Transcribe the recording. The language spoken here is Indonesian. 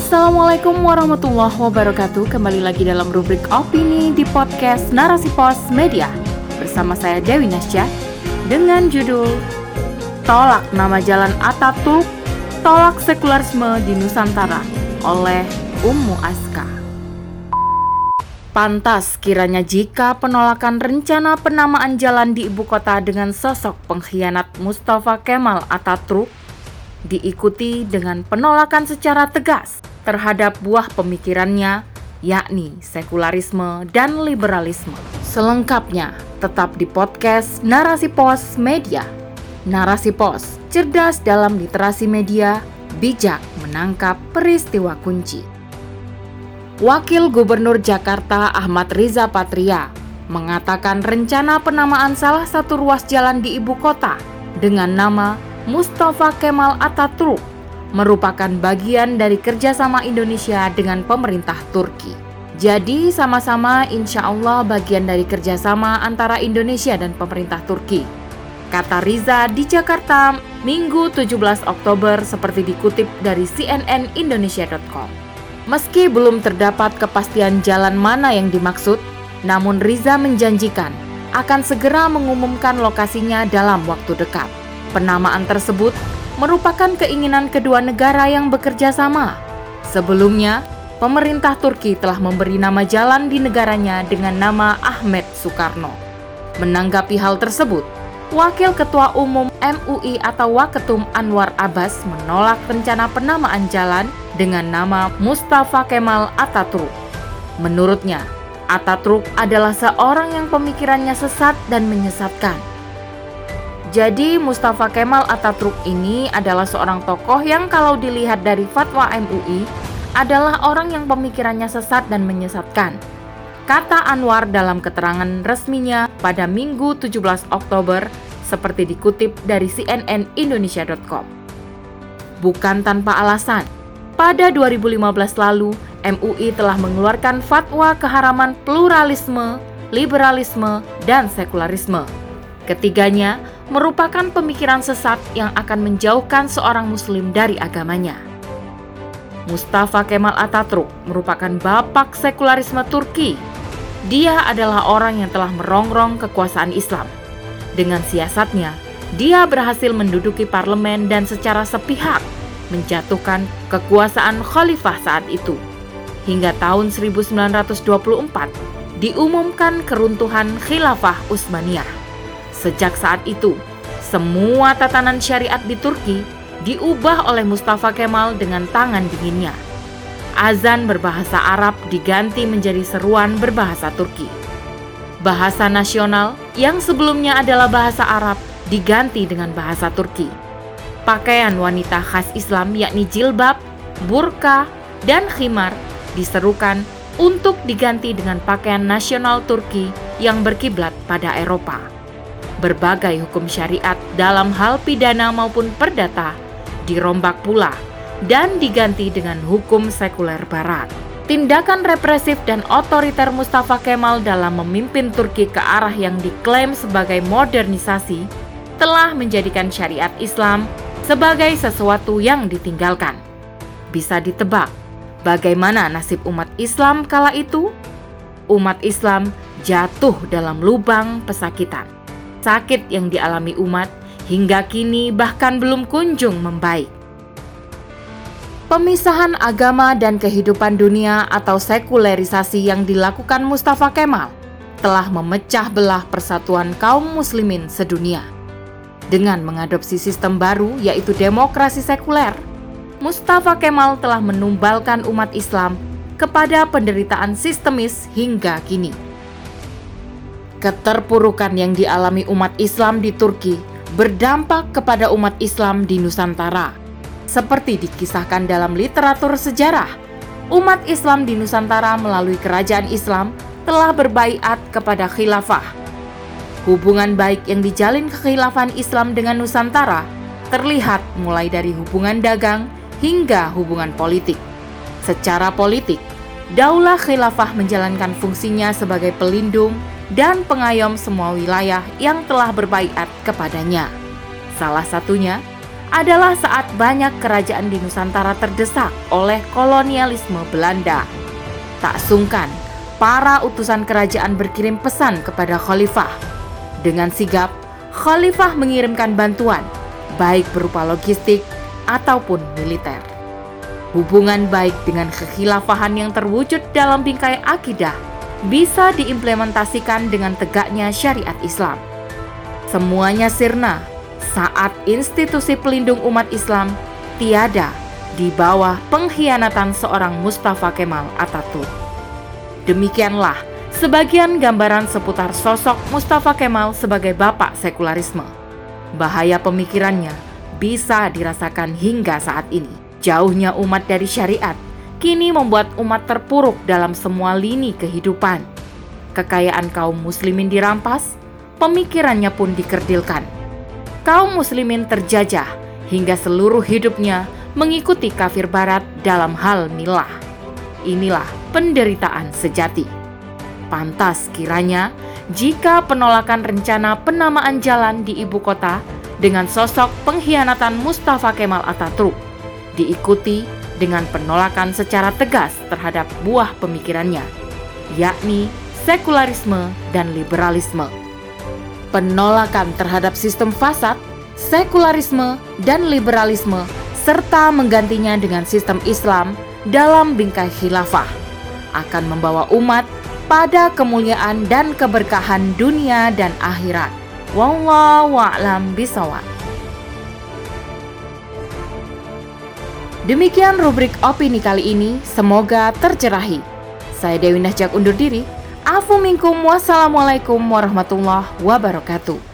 Assalamualaikum warahmatullahi wabarakatuh. Kembali lagi dalam rubrik opini di podcast Narasi Pos Media. Bersama saya Dewi Nasya Dengan judul Tolak nama jalan Ataturk Tolak sekularisme di Nusantara Oleh Ummu Aska. Pantas kiranya jika penolakan rencana penamaan jalan di ibu kota dengan sosok pengkhianat Mustafa Kemal Ataturk diikuti dengan penolakan secara tegas terhadap buah pemikirannya, yakni sekularisme dan liberalisme. Selengkapnya tetap di podcast Narasi Pos Media. Narasi Pos, cerdas dalam literasi media, bijak menangkap peristiwa kunci. Wakil Gubernur Jakarta Ahmad Riza Patria mengatakan rencana penamaan salah satu ruas jalan di ibu kota dengan nama Mustafa Kemal Ataturk merupakan bagian dari kerjasama Indonesia dengan pemerintah Turki. Jadi sama-sama insya Allah bagian dari kerjasama antara Indonesia dan pemerintah Turki. Kata Riza di Jakarta Minggu 17 Oktober seperti dikutip dari cnnindonesia.com. Meski belum terdapat kepastian jalan mana yang dimaksud, namun Riza menjanjikan akan segera mengumumkan lokasinya dalam waktu dekat. Penamaan tersebut merupakan keinginan kedua negara yang bekerja sama. Sebelumnya, pemerintah Turki telah memberi nama jalan di negaranya dengan nama Ahmet Soekarno. Menanggapi hal tersebut, Wakil Ketua Umum MUI atau Waketum Anwar Abbas menolak rencana penamaan jalan dengan nama Mustafa Kemal Ataturk. Menurutnya, Ataturk adalah seorang yang pemikirannya sesat dan menyesatkan. Jadi Mustafa Kemal Ataturk ini adalah seorang tokoh yang kalau dilihat dari fatwa MUI adalah orang yang pemikirannya sesat dan menyesatkan kata Anwar dalam keterangan resminya pada Minggu 17 Oktober seperti dikutip dari cnnindonesia.com. Bukan tanpa alasan, pada 2015 lalu MUI telah mengeluarkan fatwa keharaman pluralisme, liberalisme, dan sekularisme. Ketiganya merupakan pemikiran sesat yang akan menjauhkan seorang muslim dari agamanya. Mustafa Kemal Ataturk merupakan bapak sekularisme Turki dia adalah orang yang telah merongrong kekuasaan Islam. Dengan siasatnya, dia berhasil menduduki parlemen dan secara sepihak menjatuhkan kekuasaan khalifah saat itu. Hingga tahun 1924, diumumkan keruntuhan khilafah Utsmaniyah. Sejak saat itu, semua tatanan syariat di Turki diubah oleh Mustafa Kemal dengan tangan dinginnya azan berbahasa Arab diganti menjadi seruan berbahasa Turki. Bahasa nasional yang sebelumnya adalah bahasa Arab diganti dengan bahasa Turki. Pakaian wanita khas Islam yakni jilbab, burka, dan khimar diserukan untuk diganti dengan pakaian nasional Turki yang berkiblat pada Eropa. Berbagai hukum syariat dalam hal pidana maupun perdata dirombak pula dan diganti dengan hukum sekuler barat. Tindakan represif dan otoriter Mustafa Kemal dalam memimpin Turki ke arah yang diklaim sebagai modernisasi telah menjadikan syariat Islam sebagai sesuatu yang ditinggalkan. Bisa ditebak bagaimana nasib umat Islam kala itu? Umat Islam jatuh dalam lubang pesakitan. Sakit yang dialami umat hingga kini bahkan belum kunjung membaik. Pemisahan agama dan kehidupan dunia atau sekulerisasi yang dilakukan Mustafa Kemal telah memecah belah persatuan kaum muslimin sedunia. Dengan mengadopsi sistem baru yaitu demokrasi sekuler, Mustafa Kemal telah menumbalkan umat Islam kepada penderitaan sistemis hingga kini. Keterpurukan yang dialami umat Islam di Turki berdampak kepada umat Islam di Nusantara seperti dikisahkan dalam literatur sejarah, umat Islam di Nusantara melalui kerajaan Islam telah berbaiat kepada khilafah. Hubungan baik yang dijalin kekhilafan Islam dengan Nusantara terlihat mulai dari hubungan dagang hingga hubungan politik. Secara politik, Daulah Khilafah menjalankan fungsinya sebagai pelindung dan pengayom semua wilayah yang telah berbaiat kepadanya. Salah satunya adalah saat banyak kerajaan di Nusantara terdesak oleh kolonialisme Belanda. Tak sungkan, para utusan kerajaan berkirim pesan kepada khalifah. Dengan sigap, khalifah mengirimkan bantuan, baik berupa logistik ataupun militer. Hubungan baik dengan kekhilafahan yang terwujud dalam bingkai akidah bisa diimplementasikan dengan tegaknya syariat Islam. Semuanya sirna saat institusi pelindung umat Islam tiada di bawah pengkhianatan seorang Mustafa Kemal Ataturk. Demikianlah sebagian gambaran seputar sosok Mustafa Kemal sebagai bapak sekularisme. Bahaya pemikirannya bisa dirasakan hingga saat ini. Jauhnya umat dari syariat kini membuat umat terpuruk dalam semua lini kehidupan. Kekayaan kaum muslimin dirampas, pemikirannya pun dikerdilkan. Kaum muslimin terjajah hingga seluruh hidupnya mengikuti kafir barat dalam hal milah. Inilah penderitaan sejati. Pantas kiranya jika penolakan rencana penamaan jalan di ibu kota dengan sosok pengkhianatan Mustafa Kemal Ataturk diikuti dengan penolakan secara tegas terhadap buah pemikirannya, yakni sekularisme dan liberalisme. Penolakan terhadap sistem fasad, sekularisme, dan liberalisme serta menggantinya dengan sistem Islam dalam bingkai khilafah akan membawa umat pada kemuliaan dan keberkahan dunia dan akhirat. Wallahu a'lam. Demikian rubrik opini kali ini, semoga tercerahi. Saya Dewi Najak undur diri. Afu minkum wassalamualaikum warahmatullahi wabarakatuh.